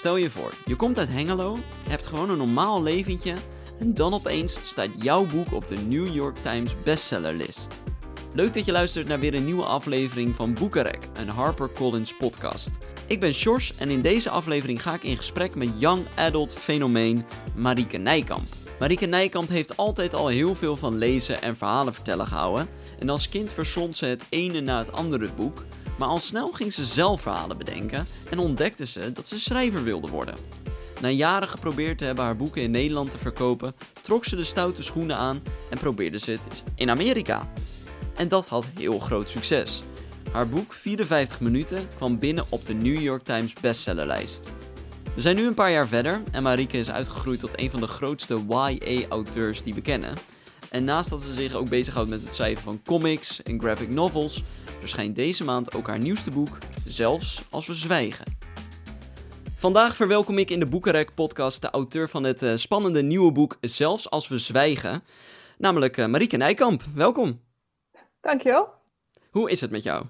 Stel je voor, je komt uit Hengelo, hebt gewoon een normaal leventje en dan opeens staat jouw boek op de New York Times bestsellerlist. Leuk dat je luistert naar weer een nieuwe aflevering van Boekenrek, een HarperCollins podcast. Ik ben Sjors en in deze aflevering ga ik in gesprek met young adult fenomeen Marieke Nijkamp. Marieke Nijkamp heeft altijd al heel veel van lezen en verhalen vertellen gehouden. En als kind verslond ze het ene na het andere boek. Maar al snel ging ze zelf verhalen bedenken en ontdekte ze dat ze schrijver wilde worden. Na jaren geprobeerd te hebben haar boeken in Nederland te verkopen, trok ze de stoute schoenen aan en probeerde ze het in Amerika. En dat had heel groot succes. Haar boek 54 minuten kwam binnen op de New York Times bestsellerlijst. We zijn nu een paar jaar verder en Marieke is uitgegroeid tot een van de grootste YA-auteurs die we kennen. En naast dat ze zich ook bezighoudt met het schrijven van comics en graphic novels, verschijnt deze maand ook haar nieuwste boek, Zelfs als we zwijgen. Vandaag verwelkom ik in de Boekenrek podcast de auteur van het uh, spannende nieuwe boek Zelfs als we zwijgen, namelijk uh, Marieke Nijkamp. Welkom. Dankjewel. Hoe is het met jou?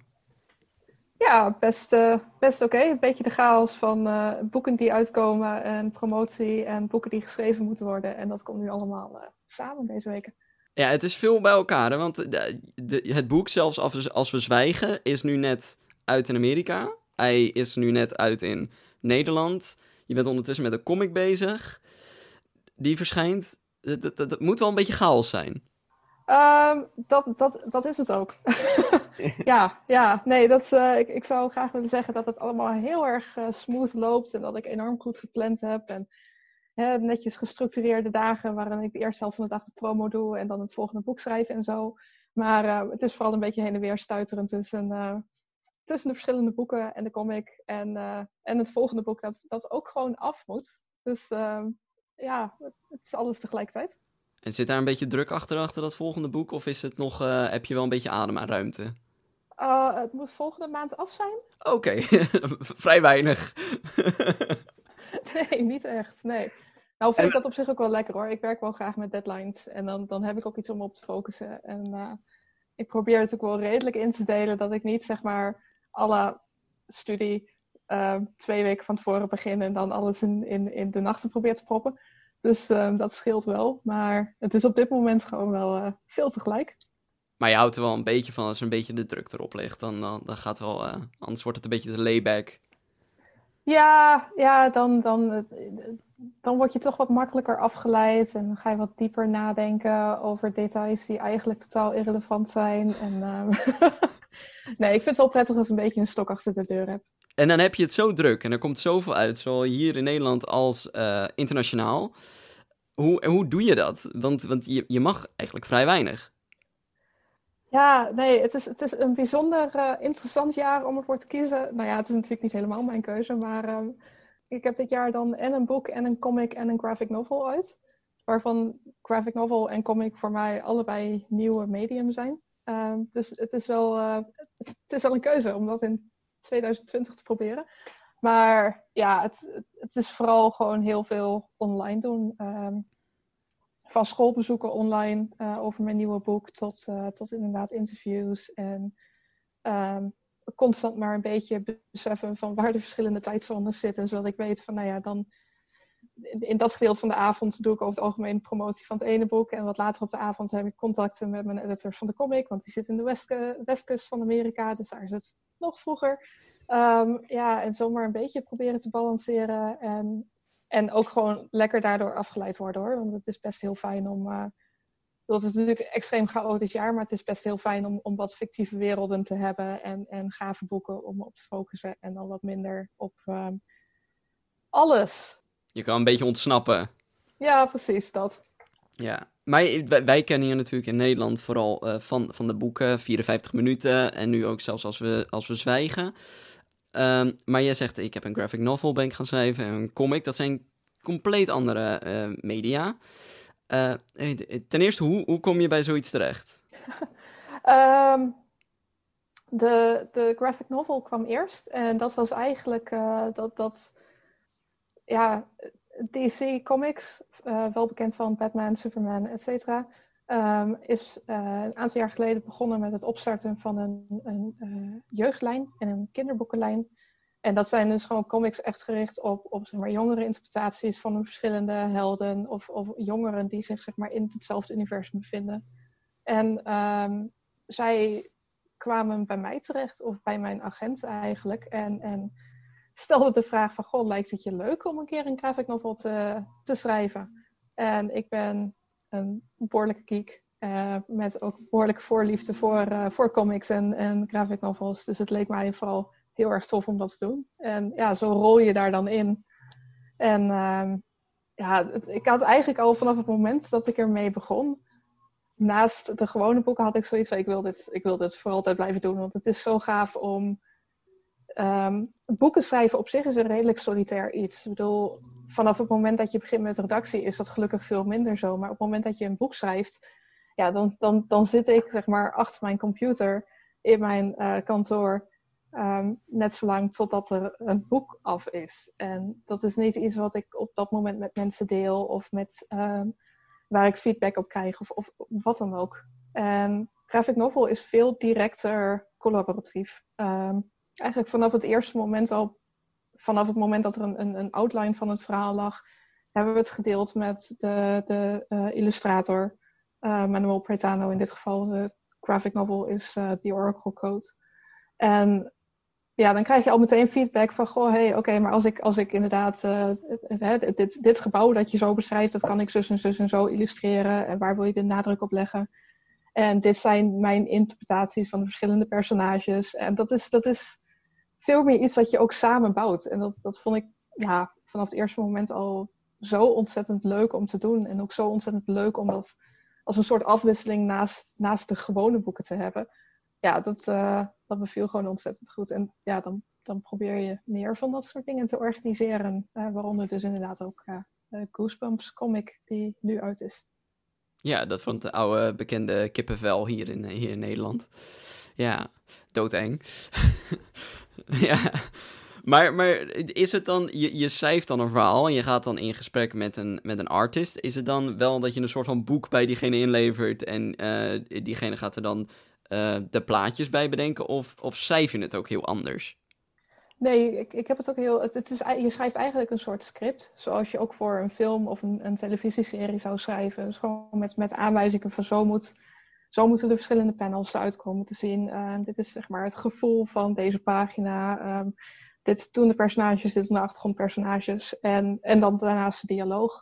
Ja, best, uh, best oké. Okay. Een beetje de chaos van uh, boeken die uitkomen en promotie en boeken die geschreven moeten worden. En dat komt nu allemaal uh, samen deze weken. Ja, het is veel bij elkaar. Hè? Want de, het boek, zelfs als we, zwijgen, is nu net uit in Amerika. Hij is nu net uit in Nederland. Je bent ondertussen met een comic bezig. Die verschijnt. Dat, moet wel een beetje chaos zijn. Um, dat, dat, dat is het ook. ja, ja, nee, dat, uh, ik, ik zou graag willen zeggen dat het allemaal heel erg uh, smooth loopt en dat ik enorm goed gepland heb. En hè, netjes gestructureerde dagen waarin ik de eerste helft van de dag de promo doe en dan het volgende boek schrijven en zo. Maar uh, het is vooral een beetje heen en weer stuiteren tussen, tussen de verschillende boeken en de comic en, en het volgende boek dat, dat ook gewoon af moet. Dus ehm, ja, het is alles tegelijkertijd. En zit daar een beetje druk achter, achter dat volgende boek? Of is het nog, heb je wel een beetje adem aan ruimte? Het moet volgende maand af zijn. Oké, okay. vrij weinig. nee, niet echt. Nee. Nou vind ik dat op zich ook wel lekker hoor. Ik werk wel graag met deadlines. En dan, dan heb ik ook iets om op te focussen. En uh, ik probeer het ook wel redelijk in te delen. Dat ik niet zeg maar alle studie twee weken van tevoren begin. En dan alles in, in, in de nachten probeer te proppen. Dus um, dat scheelt wel. Maar het is op dit moment gewoon wel veel tegelijk. Maar je houdt er wel een beetje van als er een beetje de druk erop ligt. Dan, dan, dan gaat wel, anders wordt het een beetje de layback. Ja, ja dan, dan, dan word je toch wat makkelijker afgeleid. En dan ga je wat dieper nadenken over details die eigenlijk totaal irrelevant zijn. En, uh, nee, ik vind het wel prettig als je een beetje een stok achter de deur hebt. En dan heb je het zo druk en er komt zoveel uit, zowel hier in Nederland als uh, internationaal. Hoe, hoe doe je dat? Want, want je, je mag eigenlijk vrij weinig. Ja, nee, het is, het is een bijzonder uh, interessant jaar om ervoor te kiezen. Nou ja, het is natuurlijk niet helemaal mijn keuze, maar uh, ik heb dit jaar dan en een boek en een comic en een graphic novel uit. Waarvan graphic novel en comic voor mij allebei nieuwe medium zijn. Uh, dus het is, wel, uh, het is wel een keuze om dat in 2020 te proberen. Maar ja, het, het is vooral gewoon heel veel online doen. Um, van schoolbezoeken online uh, over mijn nieuwe boek tot, uh, tot inderdaad interviews. En um, constant maar een beetje beseffen van waar de verschillende tijdzones zitten. Zodat ik weet van, nou ja, dan in, dat gedeelte van de avond doe ik over het algemeen promotie van het ene boek. En wat later op de avond heb ik contacten met mijn editor van de comic. Want die zit in de west, westkust van Amerika. Dus daar is het nog vroeger. Um, ja, en zomaar een beetje proberen te balanceren. En, en ook gewoon lekker daardoor afgeleid worden hoor. Want het is best heel fijn om. Uh, het is natuurlijk een extreem chaotisch jaar, maar het is best heel fijn om, om wat fictieve werelden te hebben. En, en gave boeken om op te focussen. En dan wat minder op um, alles. Je kan een beetje ontsnappen. Ja, precies dat. Ja, maar wij, wij, kennen je natuurlijk in Nederland vooral uh, van, van de boeken, 54 minuten en nu ook zelfs als we, als we zwijgen. Um, maar jij zegt, ik heb een graphic novel ben ik gaan schrijven en een comic. Dat zijn compleet andere uh, media. Uh, ten eerste, hoe, hoe kom je bij zoiets terecht? um, de, de graphic novel kwam eerst en dat was eigenlijk dat... dat ja, DC Comics, wel bekend van Batman, Superman, et cetera, um, is uh, een aantal jaar geleden begonnen met het opstarten van een, een uh, jeugdlijn en een kinderboekenlijn. En dat zijn dus gewoon comics echt gericht op, op zeg maar, jongere interpretaties van verschillende helden. Of, of jongeren die zich zeg maar, in hetzelfde universum bevinden. En ehm, zij kwamen bij mij terecht, of bij mijn agent eigenlijk. En, en stelde de vraag van, goh, lijkt het je leuk om een keer een graphic novel te, te schrijven? En ik ben een behoorlijke geek. Uh, met ook behoorlijke voorliefde voor, uh, voor comics en, en graphic novels. Dus het leek mij vooral heel erg tof om dat te doen. En ja, zo rol je daar dan in. En uh, ja, ik had eigenlijk al vanaf het moment dat ik ermee begon, naast de gewone boeken had ik zoiets van, ik wil dit, ik wil dit voor altijd blijven doen. Want het is zo gaaf om... Um, boeken schrijven op zich is een redelijk solitair iets. Ik bedoel, vanaf het moment dat je begint met redactie is dat gelukkig veel minder zo. Maar op het moment dat je een boek schrijft, ja, dan, dan, dan zit ik zeg maar achter mijn computer in mijn uh, kantoor Um, net zolang totdat er een boek af is. En dat is niet iets wat ik op dat moment met mensen deel of met, um, waar ik feedback op krijg of, of, wat dan ook. En graphic novel is veel directer collaboratief. Um, eigenlijk vanaf het eerste moment al, vanaf het moment dat er een, een, een, outline van het verhaal lag, hebben we het gedeeld met de, de uh, illustrator, uh, Manuel Pretano in dit geval. De graphic novel is uh, The Oracle Code. En ja, dan krijg je al meteen feedback van, goh, hey, oké, maar als ik, als ik inderdaad dit, dit gebouw dat je zo beschrijft, dat kan ik zus en zus en zo illustreren. En waar wil je de nadruk op leggen? En dit zijn mijn interpretaties van de verschillende personages. En dat is, dat is veel meer iets dat je ook samen bouwt. En dat, dat vond ik ja, vanaf het eerste moment al zo ontzettend leuk om te doen. En ook zo ontzettend leuk om dat als een soort afwisseling naast, naast de gewone boeken te hebben. Ja, dat, uh, dat beviel gewoon ontzettend goed. En ja, dan, dan probeer je meer van dat soort dingen te organiseren. Uh, waaronder dus inderdaad ook uh, Goosebumps comic die nu uit is. Ja, dat van het oude bekende kippenvel hier in, hier in Nederland. Ja, doodeng. ja. Maar, maar is het dan, je, je schrijft dan een verhaal en je gaat dan in gesprek met een, met een artist. Is het dan wel dat je een soort van boek bij diegene inlevert en uh, diegene gaat er dan uh, de plaatjes bij bedenken? Of, of schrijf je het ook heel anders? Nee, ik, ik heb het ook heel. Het, het is, je schrijft eigenlijk een soort script. Zoals je ook voor een film of een, een televisieserie zou schrijven. Dus gewoon met, met aanwijzingen van zo, moet, zo moeten de verschillende panels eruit komen te zien. Uh, dit is zeg maar het gevoel van deze pagina. Um, dit doen de personages, dit doen de achtergrondpersonages. En, en dan daarnaast de dialoog.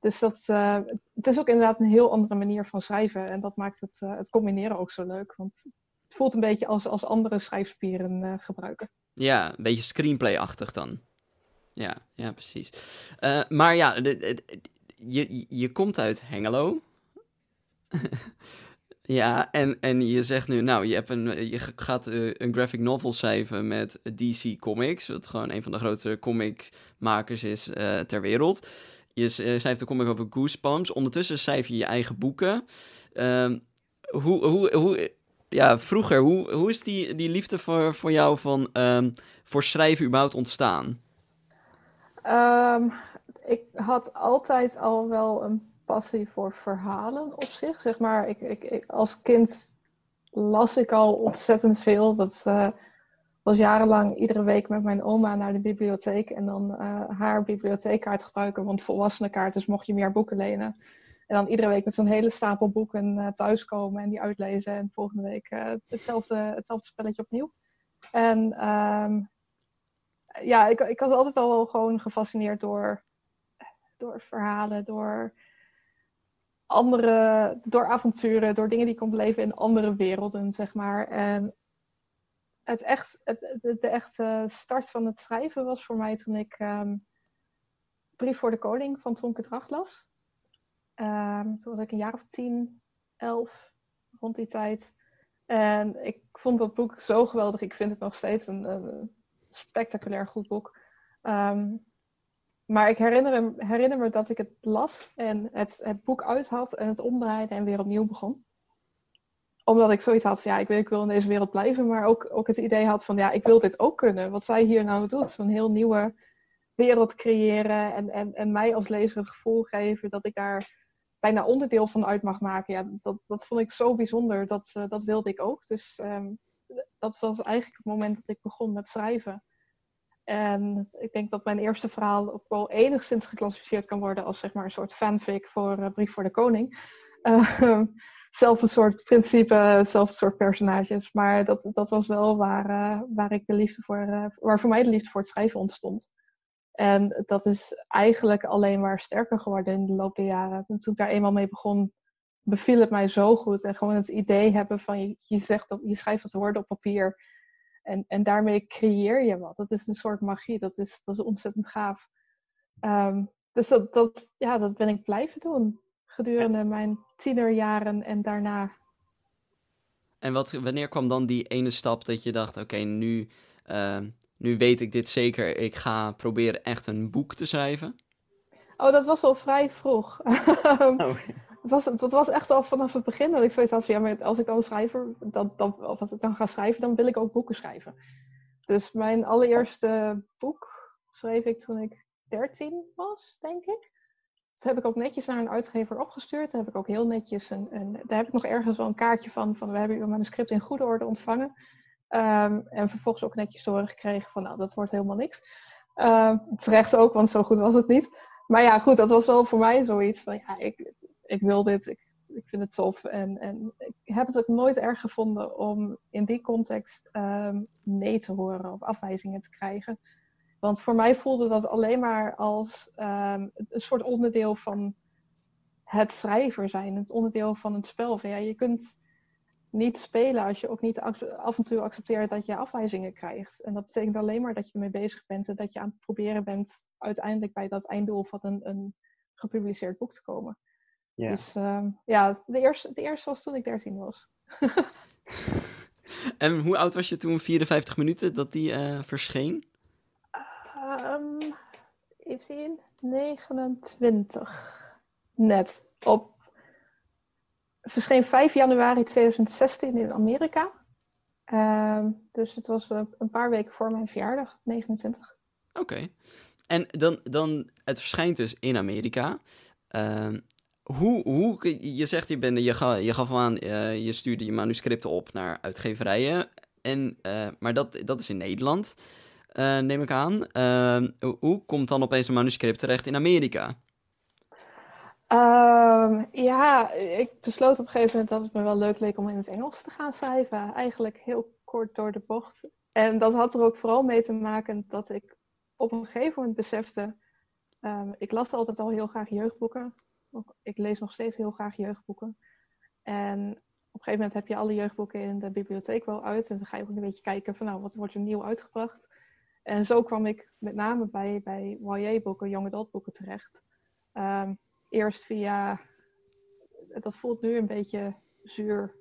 Dus dat, uh, het is ook inderdaad een heel andere manier van schrijven. En dat maakt het, uh, het combineren ook zo leuk. Want het voelt een beetje als, als andere schrijfspieren uh, gebruiken. Ja, een beetje screenplay-achtig dan. Ja, ja, precies. maar ja, je, je komt uit Hengelo. ja, en, en je zegt nu, nou, je, hebt een, je gaat een graphic novel schrijven met DC Comics. Wat gewoon een van de grootste comicmakers is ter wereld. Je schrijft de comic over Goosebumps. Ondertussen schrijf je je eigen boeken. Um, hoe, hoe, hoe, ja, vroeger, hoe, hoe is die, die liefde voor, voor jou van, um, voor schrijven überhaupt ontstaan? Um, ik had altijd al wel een passie voor verhalen op zich. Zeg maar, ik, ik, ik als kind las ik al ontzettend veel. Dat, uh, was jarenlang iedere week met mijn oma naar de bibliotheek en dan uh, haar bibliotheekkaart gebruiken, want volwassenenkaart, dus mocht je meer boeken lenen. En dan iedere week met zo'n hele stapel boeken uh, thuiskomen en die uitlezen en volgende week hetzelfde, hetzelfde spelletje opnieuw. En um, ja, ik, ik was altijd al gewoon gefascineerd door, door verhalen, door andere, door avonturen, door dingen die ik kon beleven in andere werelden, zeg maar. En het echt, het, de echte start van het schrijven was voor mij toen ik um, Brief voor de Koning van Tonke Dracht las. Um, toen was ik een jaar of tien, elf, rond die tijd. En ik vond dat boek zo geweldig. Ik vind het nog steeds een, spectaculair goed boek. Um, maar ik herinner, herinner, me dat ik het las en het, het boek uit had en het omdraaide en weer opnieuw begon omdat ik zoiets had van ja, ik wil, ik wil in deze wereld blijven, maar ook, ook het idee had van ja, ik wil dit ook kunnen. Wat zij hier nou doet, zo'n heel nieuwe wereld creëren en, en, en mij als lezer het gevoel geven dat ik daar bijna onderdeel van uit mag maken. Ja, dat, dat vond ik zo bijzonder, dat, uh, dat wilde ik ook. Dus um, dat was eigenlijk het moment dat ik begon met schrijven. En ik denk dat mijn eerste verhaal ook wel enigszins geclassificeerd kan worden als zeg maar een soort fanfic voor uh, Brief voor de Koning. Uh, hetzelfde soort principe, hetzelfde soort personages. Maar dat, dat was wel waar, uh, waar ik de liefde voor, uh, waar voor mij de liefde voor het schrijven ontstond. En dat is eigenlijk alleen maar sterker geworden in de loop der jaren. En toen ik daar eenmaal mee begon, beviel het mij zo goed. En gewoon het idee hebben van je, je, zegt, je schrijft wat woorden op papier. En, en daarmee creëer je wat. Dat is een soort magie. Dat is, dat is ontzettend gaaf. Um, dus dat, dat, ja, dat ben ik blijven doen gedurende mijn tienerjaren en daarna. En wat, wanneer kwam dan die ene stap dat je dacht: oké, nu, uh, nu weet ik dit zeker. Ik ga proberen echt een boek te schrijven? Oh, dat was al vrij vroeg. oh. Het, was, het was echt al vanaf het begin dat ik zoiets had van ja, maar als ik dan schrijver, dat, dat, of als ik dan ga schrijven, dan wil ik ook boeken schrijven. Dus mijn allereerste boek schreef ik toen ik 13 was, denk ik. Dat heb ik ook netjes naar een uitgever opgestuurd. Daar heb ik ook heel netjes een, een daar heb ik nog ergens wel een kaartje van, van we hebben uw manuscript in goede orde ontvangen. Um, en vervolgens ook netjes te gekregen van nou, dat wordt helemaal niks. Uh, terecht ook, want zo goed was het niet. Maar ja, goed, dat was wel voor mij zoiets van ja, ik, ik wil dit, ik, ik vind het tof. En, en ik heb het ook nooit erg gevonden om in die context um, nee te horen of afwijzingen te krijgen. Want voor mij voelde dat alleen maar als um, een soort onderdeel van het schrijver zijn. Het onderdeel van het spel. Ja, je kunt niet spelen als je ook niet af en toe accepteert dat je afwijzingen krijgt. En dat betekent alleen maar dat je ermee bezig bent en dat je aan het proberen bent uiteindelijk bij dat einddoel van een, een gepubliceerd boek te komen. Ja. Dus uh, ja, de eerste, de eerste was toen ik 13 was. en hoe oud was je toen 54 minuten dat die uh, verscheen? Um, even zien, 29. Net. Op. Verscheen 5 januari 2016 in Amerika. Um, dus het was een paar weken voor mijn verjaardag, 29. Oké. Okay. En dan, dan, het verschijnt dus in Amerika. Uh, hoe, hoe, je zegt, je, bent, je, ga, je gaf aan, uh, je stuurde je manuscripten op naar uitgeverijen. En, uh, maar dat, dat is in Nederland. Uh, neem ik aan. Hoe komt dan opeens een manuscript terecht in Amerika? Um, ja, ik besloot op een gegeven moment dat het me wel leuk leek om in het Engels te gaan schrijven. Eigenlijk heel kort door de bocht. En dat had er ook vooral mee te maken dat ik op een gegeven moment besefte. Um, ik las altijd al heel graag jeugdboeken. Ik lees nog steeds heel graag jeugdboeken. En op een gegeven moment heb je alle jeugdboeken in de bibliotheek wel uit. En dan ga je ook een beetje kijken van nou, wat wordt er nieuw uitgebracht. En zo kwam ik met name bij, bij YA-boeken, young adult boeken terecht. Um, eerst via, dat voelt nu een beetje zuur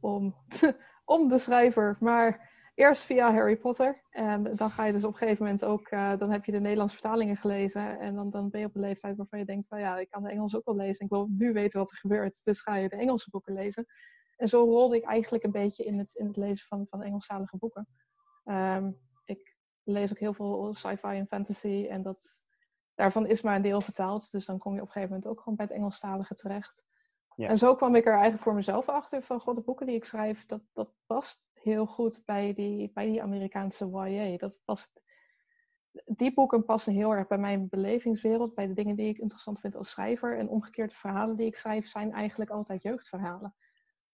om, om de schrijver, maar eerst via Harry Potter. En dan ga je dus op een gegeven moment ook, uh, dan heb je de Nederlandse vertalingen gelezen. En dan, dan ben je op een leeftijd waarvan je denkt, van ja, ik kan de Engels ook wel lezen. Ik wil nu weten wat er gebeurt. Dus ga je de Engelse boeken lezen. En zo rolde ik eigenlijk een beetje in het, in het lezen van, van Engelstalige boeken. Um, ik lees ook heel veel sci-fi en fantasy. En dat, daarvan is maar een deel vertaald. Dus dan kom je op een gegeven moment ook gewoon bij het Engelstalige terecht. Ja. En zo kwam ik er eigenlijk voor mezelf achter van, god, de boeken die ik schrijf, dat, dat past heel goed bij die, bij die Amerikaanse YA. Dat past, die boeken passen heel erg bij mijn belevingswereld, bij de dingen die ik interessant vind als schrijver. En omgekeerd, verhalen die ik schrijf zijn eigenlijk altijd jeugdverhalen.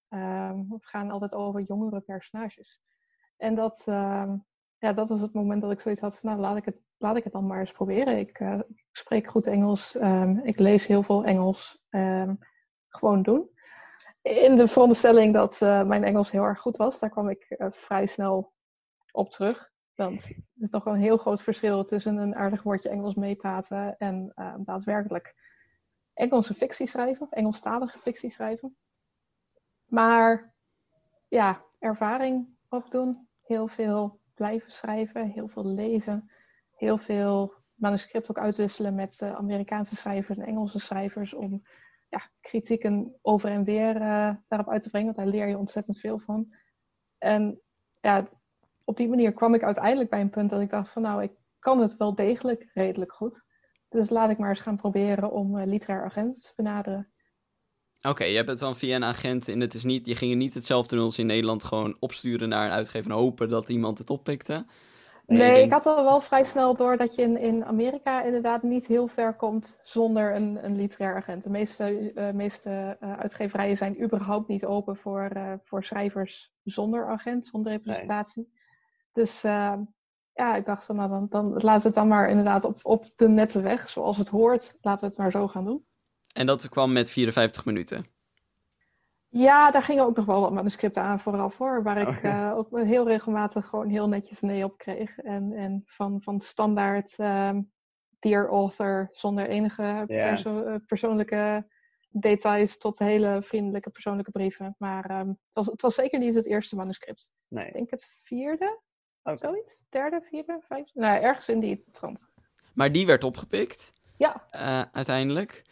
Um, we gaan altijd over jongere personages. En dat, um, ja, dat was het moment dat ik zoiets had van, nou, laat ik het, laat ik het dan maar eens proberen. Ik, ik spreek goed Engels, um, ik lees heel veel Engels. Gewoon doen. In de veronderstelling dat uh, mijn Engels heel erg goed was, daar kwam ik uh, vrij snel op terug. Want er is nog wel een heel groot verschil tussen een aardig woordje Engels meepraten en daadwerkelijk Engelse fictie schrijven, Engelstalige fictie schrijven. Maar ja, ervaring opdoen, heel veel blijven schrijven, heel veel lezen, heel veel manuscript ook uitwisselen met Amerikaanse schrijvers en Engelse schrijvers om ja, kritieken over en weer uh, daarop uit te brengen, want daar leer je ontzettend veel van. En ja, op die manier kwam ik uiteindelijk bij een punt dat ik dacht van nou, ik kan het wel degelijk redelijk goed. Dus laat ik maar eens gaan proberen om uh, literair agenten te benaderen. Oké, je hebt het dan via een agent en het is niet, je ging niet hetzelfde als in Nederland, gewoon opsturen naar een uitgever en hopen dat iemand het oppikte. Nee, ik had al wel vrij snel door dat je in, in Amerika inderdaad niet heel ver komt zonder een, een literair agent. De meeste, uh, meeste uh, uitgeverijen zijn überhaupt niet open voor, uh, voor schrijvers zonder agent, zonder representatie. Nee. Dus ja, ik dacht van nou dan, dan laat het dan maar inderdaad op, op de nette weg, zoals het hoort. Laten we het maar zo gaan doen. En dat kwam met 54 minuten? Ja, daar gingen ook nog wel wat manuscripten aan vooraf voor. Waar ik oh, ja. uh, ook heel regelmatig gewoon heel netjes nee op kreeg. En, en van, van standaard um, dear author zonder enige perso yeah. persoonlijke details tot hele vriendelijke persoonlijke brieven. Maar um, het, was, het was zeker niet het eerste manuscript. Nee. Ik denk het vierde, okay. zoiets. Derde, vierde, vijfde. Nou, ergens in die trant. Maar die werd opgepikt? Ja. Uh, uiteindelijk.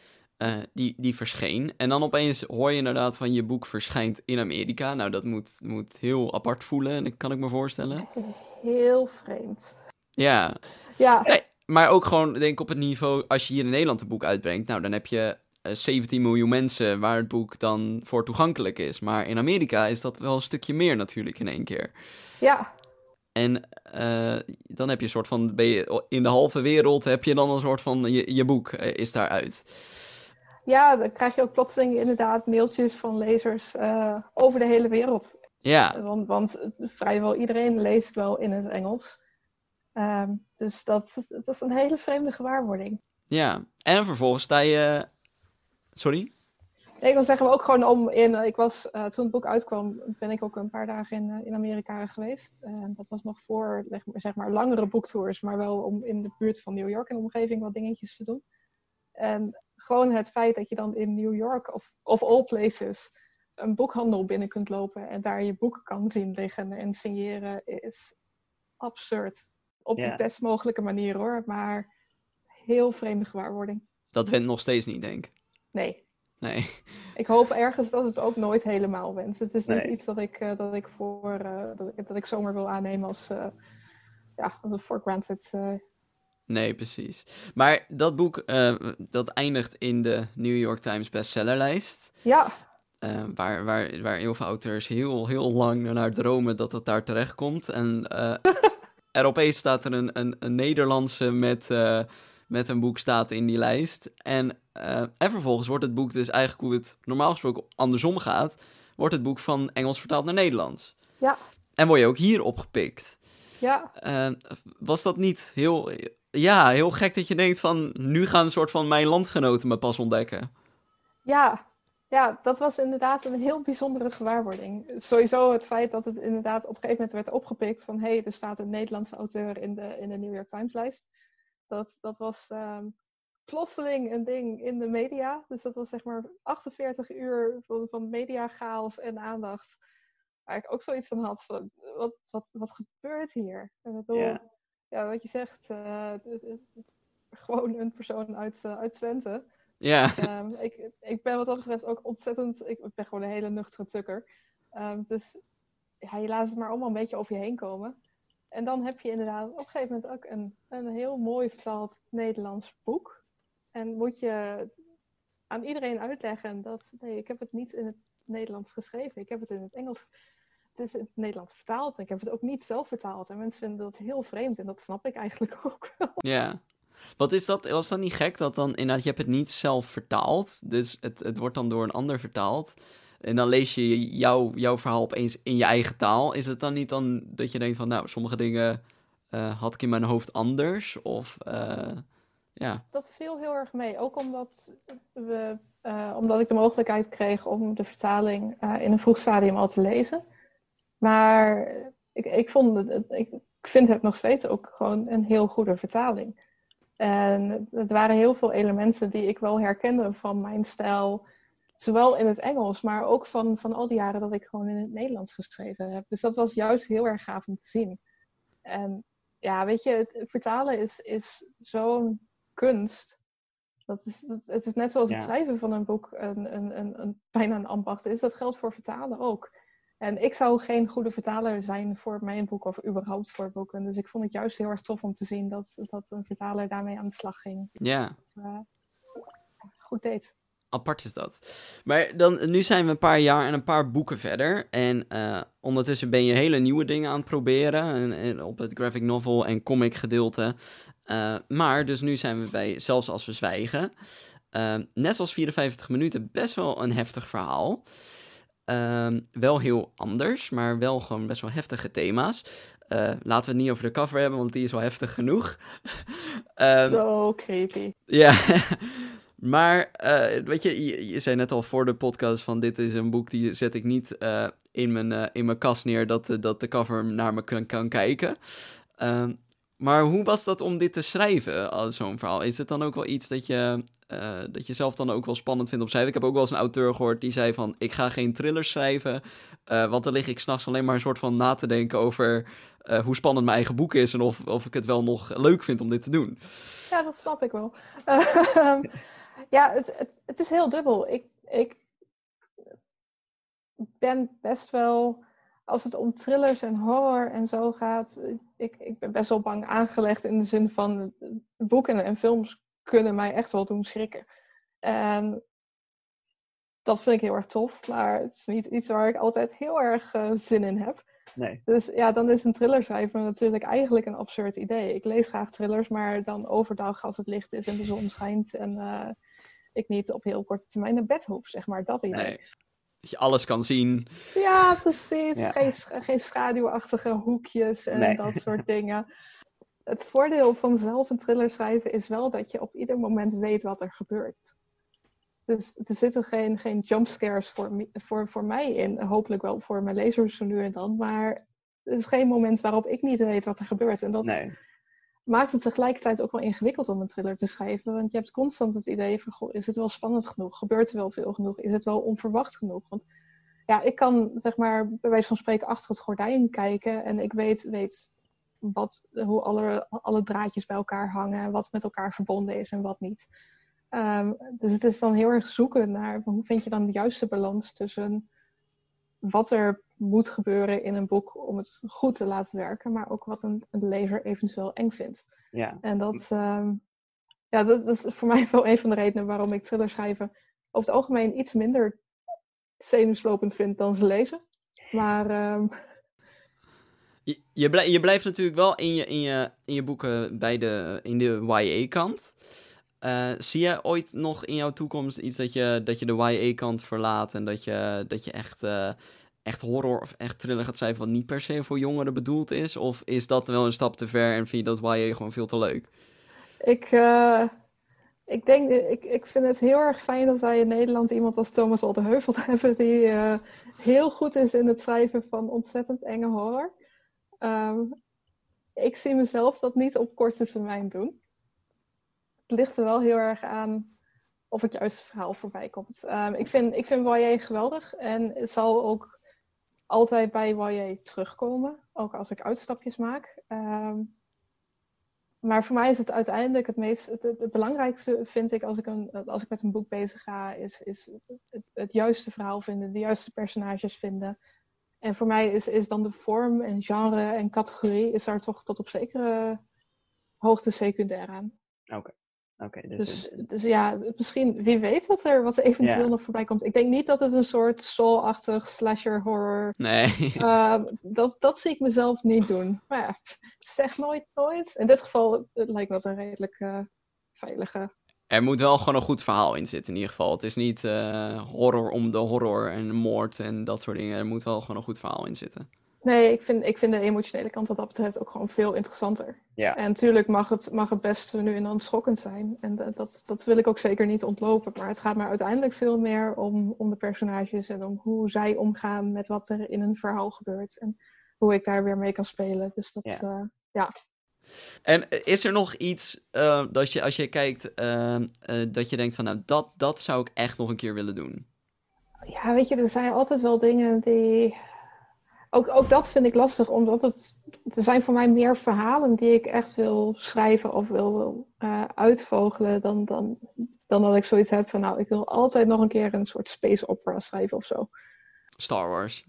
Uh, die, die verscheen. En dan opeens hoor je inderdaad van je boek verschijnt in Amerika. Nou, dat moet, moet heel apart voelen, dat kan ik me voorstellen. Heel vreemd. Ja. Ja. Nee, maar ook gewoon, denk ik, op het niveau, als je hier in Nederland een boek uitbrengt, nou, dan heb je uh, 17 miljoen mensen waar het boek dan voor toegankelijk is. Maar in Amerika is dat wel een stukje meer natuurlijk in één keer. Ja. En uh, dan heb je een soort van, ben je in de halve wereld heb je dan een soort van, je, je boek is daaruit. Ja, dan krijg je ook plotseling inderdaad mailtjes van lezers uh, over de hele wereld. Ja. Want, want vrijwel iedereen leest wel in het Engels. Um, dus dat, dat is een hele vreemde gewaarwording. Ja, en vervolgens sta je. Sorry? Nee, ik wil zeggen, ook gewoon om in. Ik was, uh, toen het boek uitkwam, ben ik ook een paar dagen in, uh, in Amerika geweest. Uh, dat was nog voor zeg maar langere boektours, maar wel om in de buurt van New York en de omgeving wat dingetjes te doen. En gewoon het feit dat je dan in New York of, of all places een boekhandel binnen kunt lopen en daar je boek kan zien liggen en signeren is absurd. Op yeah. de best mogelijke manier hoor, maar heel vreemde gewaarwording. Dat went nog steeds niet, denk ik. Nee. Nee. Ik hoop ergens dat het ook nooit helemaal went. Het is niet nee. iets dat ik, uh, dat ik voor uh, dat, ik, dat ik zomaar wil aannemen als uh, ja, als een for granted Nee, precies. Maar dat boek, uh, dat eindigt in de New York Times bestsellerlijst. Ja. Uh, waar, waar, waar heel veel auteurs heel, heel lang naar dromen dat het daar terecht komt. En uh, er opeens staat er een, een, een Nederlandse met, met een boek staat in die lijst. En, en vervolgens wordt het boek dus eigenlijk hoe het normaal gesproken andersom gaat, wordt het boek van Engels vertaald naar Nederlands. Ja. En word je ook hier opgepikt. Ja. was dat niet heel ja, heel gek dat je denkt van nu gaan een soort van mijn landgenoten me pas ontdekken. Ja, ja, dat was inderdaad een heel bijzondere gewaarwording. Sowieso het feit dat het inderdaad op een gegeven moment werd opgepikt van hé, hey, er staat een Nederlandse auteur in de, in de New York Times lijst. Dat, dat was um, plotseling een ding in de media. Dus dat was zeg maar 48 uur van, van media chaos en aandacht. Waar ik ook zoiets van had van wat, wat, wat gebeurt hier? En dat yeah ja, wat je zegt, uh, gewoon een persoon uit, uh, uit Twente. Ja. Um, ik, ik ben wat dat betreft ook ontzettend, ik ben gewoon een hele nuchtere tukker. Um, dus ja, je laat het maar allemaal een beetje over je heen komen. En dan heb je inderdaad op een gegeven moment ook een, een heel mooi vertaald Nederlands boek. En moet je aan iedereen uitleggen dat, nee, ik heb het niet in het Nederlands geschreven, ik heb het in het Engels het is in het Nederlands vertaald. Ik heb het ook niet zelf vertaald. En mensen vinden dat heel vreemd. En dat snap ik eigenlijk ook wel. Ja. Wat is dat? Was dat niet gek dat dan inderdaad, je hebt het niet zelf vertaald. Dus het, het wordt dan door een ander vertaald. En dan lees je jouw, jouw verhaal opeens in je eigen taal. Is het dan niet dan dat je denkt van, nou, sommige dingen uh, had ik in mijn hoofd anders? Of, uh, ja. Dat viel heel erg mee. Ook omdat, we, uh, omdat ik de mogelijkheid kreeg om de vertaling in een vroeg stadium al te lezen. Maar ik, ik, vond het, ik vind het nog steeds ook gewoon een heel goede vertaling. En het, het, waren heel veel elementen die ik wel herkende van mijn stijl. Zowel in het Engels, maar ook van, van al die jaren dat ik gewoon in het Nederlands geschreven heb. Dus dat was juist heel erg gaaf om te zien. En ja, weet je, het vertalen is, is zo'n kunst. Dat is, dat, het is net zoals ja. het schrijven van een boek een, een, een, een, bijna een ambacht is. Dat geldt voor vertalen ook. En ik zou geen goede vertaler zijn voor mijn boek of überhaupt voor boeken. Dus ik vond het juist heel erg tof om te zien dat, dat een vertaler daarmee aan de slag ging. Ja. Dat, uh, goed deed. apart is dat. Maar dan, nu zijn we een paar jaar en een paar boeken verder. En uh, ondertussen ben je hele nieuwe dingen aan het proberen. En, en op het graphic novel en comic gedeelte. Uh, maar dus nu zijn we bij Zelfs als we zwijgen. Net zoals 54 minuten, best wel een heftig verhaal. Wel heel anders, maar wel gewoon best wel heftige thema's. laten we het niet over de cover hebben, want die is wel heftig genoeg. Zo creepy. Ja, Maar, uh, weet je, je, je, zei net al voor de podcast van dit is een boek die zet ik niet uh, in, mijn, uh, in mijn kast neer dat, dat de cover naar me kan, kan kijken. Ehm, maar hoe was dat om dit te schrijven, zo'n verhaal? Is het dan ook wel iets dat je, dat je zelf dan ook wel spannend vindt om schrijven? Ik heb ook wel eens een auteur gehoord die zei van, ik ga geen thrillers schrijven, want dan lig ik s'nachts alleen maar een soort van na te denken over hoe spannend mijn eigen boek is en of, of ik het wel nog leuk vind om dit te doen. Ja, dat snap ik wel. Ehm, ja, het, het, het, is heel dubbel. Ik, ik ben best wel, als het om thrillers en horror en zo gaat, ik, ik ben best wel bang aangelegd in de zin van boeken en films kunnen mij echt wel doen schrikken. En dat vind ik heel erg tof, maar het is niet iets waar ik altijd heel erg uh, zin in heb. Nee. Dus ja, dan is een thriller schrijven natuurlijk eigenlijk een absurd idee. Ik lees graag thrillers, maar dan overdag als het licht is en de zon schijnt en uh, ik niet op heel korte termijn naar bed hoef, zeg maar. Dat idee. Nee. Dat je alles kan zien. Ja, precies. Geen, geen schaduwachtige hoekjes en dat soort dingen. Het voordeel van zelf een thriller schrijven is wel dat je op ieder moment weet wat er gebeurt. Dus er zitten geen, geen jumpscares voor, voor, voor mij in. Hopelijk wel voor mijn lezers zo nu en dan. Maar er is geen moment waarop ik niet weet wat er gebeurt. En dat, nee maakt het tegelijkertijd ook wel ingewikkeld om een thriller te schrijven. Want je hebt constant het idee van, is het wel spannend genoeg? Gebeurt er wel veel genoeg? Is het wel onverwacht genoeg? Want ja, ik kan, zeg maar, bij wijze van spreken achter het gordijn kijken en ik weet, weet wat, hoe alle, alle draadjes bij elkaar hangen, wat met elkaar verbonden is en wat niet. Um, dus het is dan heel erg zoeken naar hoe vind je dan de juiste balans tussen wat er moet gebeuren in een boek om het goed te laten werken, maar ook wat een, een lezer eventueel eng vindt. Ja. En dat, um, ja, dat, dat, is voor mij wel een van de redenen waarom ik thrillers schrijven over het algemeen iets minder zenuwslopend vind dan ze lezen. Maar. Um... Je, je, blijft, je, blijft natuurlijk wel in je, in je, in je boeken bij de, in de YA-kant. Uh, eh, zie je ooit nog in jouw toekomst iets dat je, dat je de YA-kant verlaat en dat je, dat je echt, uh, echt horror of echt thriller gaat schrijven wat niet per se voor jongeren bedoeld is? Of is dat wel een stap te ver en vind je dat YA gewoon veel te leuk? Ik, uh, ik denk, ik, ik vind het heel erg fijn dat wij in Nederland iemand als Thomas Oldeheuvel hebben die heel goed is in het schrijven van ontzettend enge horror. Um, ik zie mezelf dat niet op korte termijn doen ligt er wel heel erg aan of het juiste verhaal voorbij komt. Um, ik vind, ik vind YA geweldig en het zal ook altijd bij YA terugkomen, ook als ik uitstapjes maak. Um, maar voor mij is het uiteindelijk het meest, het, het, belangrijkste vind ik als ik, een, als ik met een boek bezig ga, is, is het, het, juiste verhaal vinden, de juiste personages vinden. En voor mij is, is dan de vorm en genre en categorie is daar toch tot op zekere hoogte secundair aan. Oké dus, dus, dus, ja, misschien, wie weet wat er, wat er eventueel nog voorbij komt. Ik denk niet dat het een soort soul-achtig slasher horror. Nee. Uh, dat, dat zie ik mezelf niet doen. Maar ja, zeg nooit nooit. In dit geval het lijkt me dat een redelijk uh, veilige. Er moet wel gewoon een goed verhaal in zitten, in ieder geval. Het is niet uh, horror om de horror en moord en dat soort dingen. Er moet wel gewoon een goed verhaal in zitten. Nee, ik vind, ik vind de emotionele kant wat dat betreft ook gewoon veel interessanter. Ja. En natuurlijk mag het, mag het best nu en dan schokkend zijn. En dat, dat wil ik ook zeker niet ontlopen. Maar het gaat me uiteindelijk veel meer om, om de personages en om hoe zij omgaan met wat er in een verhaal gebeurt. En hoe ik daar weer mee kan spelen. Dus dat, ja. Uh, ja. En is er nog iets uh, dat je, als je kijkt, uh, dat je denkt van nou, dat, dat zou ik echt nog een keer willen doen? Ja, weet je, er zijn altijd wel dingen die ook, ook dat vind ik lastig, omdat het, er zijn voor mij meer verhalen die ik echt wil schrijven of wil, wil uh, uitvogelen dan, dan, dan dat ik zoiets heb van, nou, ik wil altijd nog een keer een soort space opera schrijven of zo. Star Wars.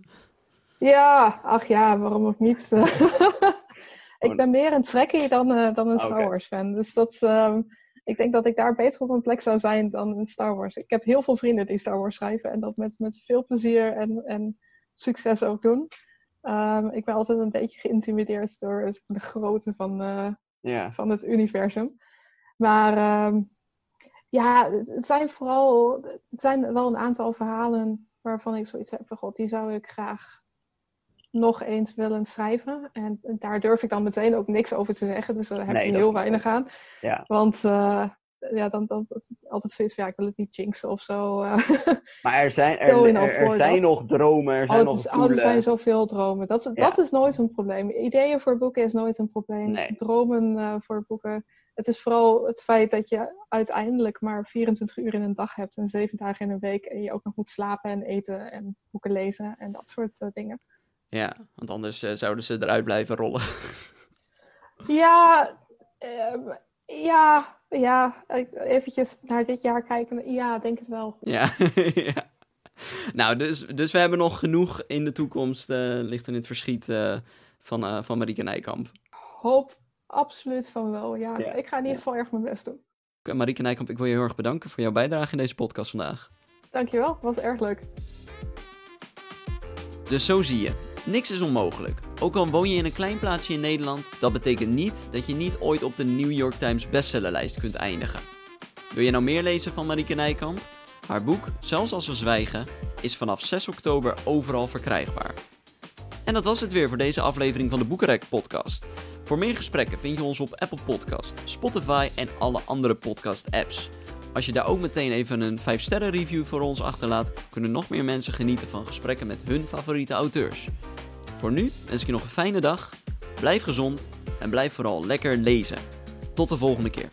Ja, ach ja, waarom ook niet? ik ben meer een Trekkie dan, uh, dan een Star Wars fan. Dus dat, um, ik denk dat ik daar beter op een plek zou zijn dan in Star Wars. Ik heb heel veel vrienden die Star Wars schrijven en dat met, met veel plezier en, en succes ook doen. Ehm, ik ben altijd een beetje geïntimideerd door de grootte van, uh, van het universum. Maar ehm, ja, het zijn vooral, het zijn wel een aantal verhalen waarvan ik zoiets heb van god, die zou ik graag nog eens willen schrijven. En, daar durf ik dan meteen ook niks over te zeggen. Dus daar heb je heel weinig aan. Ja. Want uh, ja, dan, dan, altijd zoiets van ja, ik wil het niet jinxen of zo. Uh, maar er zijn, er, er, zijn nog dromen, er zijn oh, nog oh, er zijn zoveel dromen. Dat, dat is nooit een probleem. Ideeën voor boeken is nooit een probleem. Nee. Dromen uh, voor boeken. Het is vooral het feit dat je uiteindelijk maar 24 uur in een dag hebt en 7 dagen in een week. En je ook nog moet slapen en eten en boeken lezen en dat soort uh, dingen. Ja, want anders uh, zouden ze eruit blijven rollen. ja, uh, ja, ja. Eventjes naar dit jaar kijken. Ja, denk het wel. Ja, ja. Nou, dus, dus we hebben nog genoeg in de toekomst, uh, ligt in het verschiet van, uh, van Marieke Nijkamp. Hoop absoluut van wel, ja. Ik ga in ieder geval erg mijn best doen. Marieke Nijkamp, ik wil je heel erg bedanken voor jouw bijdrage in deze podcast vandaag. Dankjewel, was erg leuk. Dus zo zie je. Niks is onmogelijk. Ook al woon je in een klein plaatsje in Nederland, dat betekent niet dat je niet ooit op de New York Times bestsellerlijst kunt eindigen. Wil je nou meer lezen van Marieke Nijkamp? Haar boek, Zelfs als we zwijgen, is vanaf 6 oktober overal verkrijgbaar. En dat was het weer voor deze aflevering van de Boekenrek podcast. Voor meer gesprekken vind je ons op Apple Podcast, Spotify en alle andere podcast apps. Als je daar ook meteen even een 5 sterren review voor ons achterlaat, kunnen nog meer mensen genieten van gesprekken met hun favoriete auteurs. Voor nu wens ik je nog een fijne dag, blijf gezond en blijf vooral lekker lezen. Tot de volgende keer.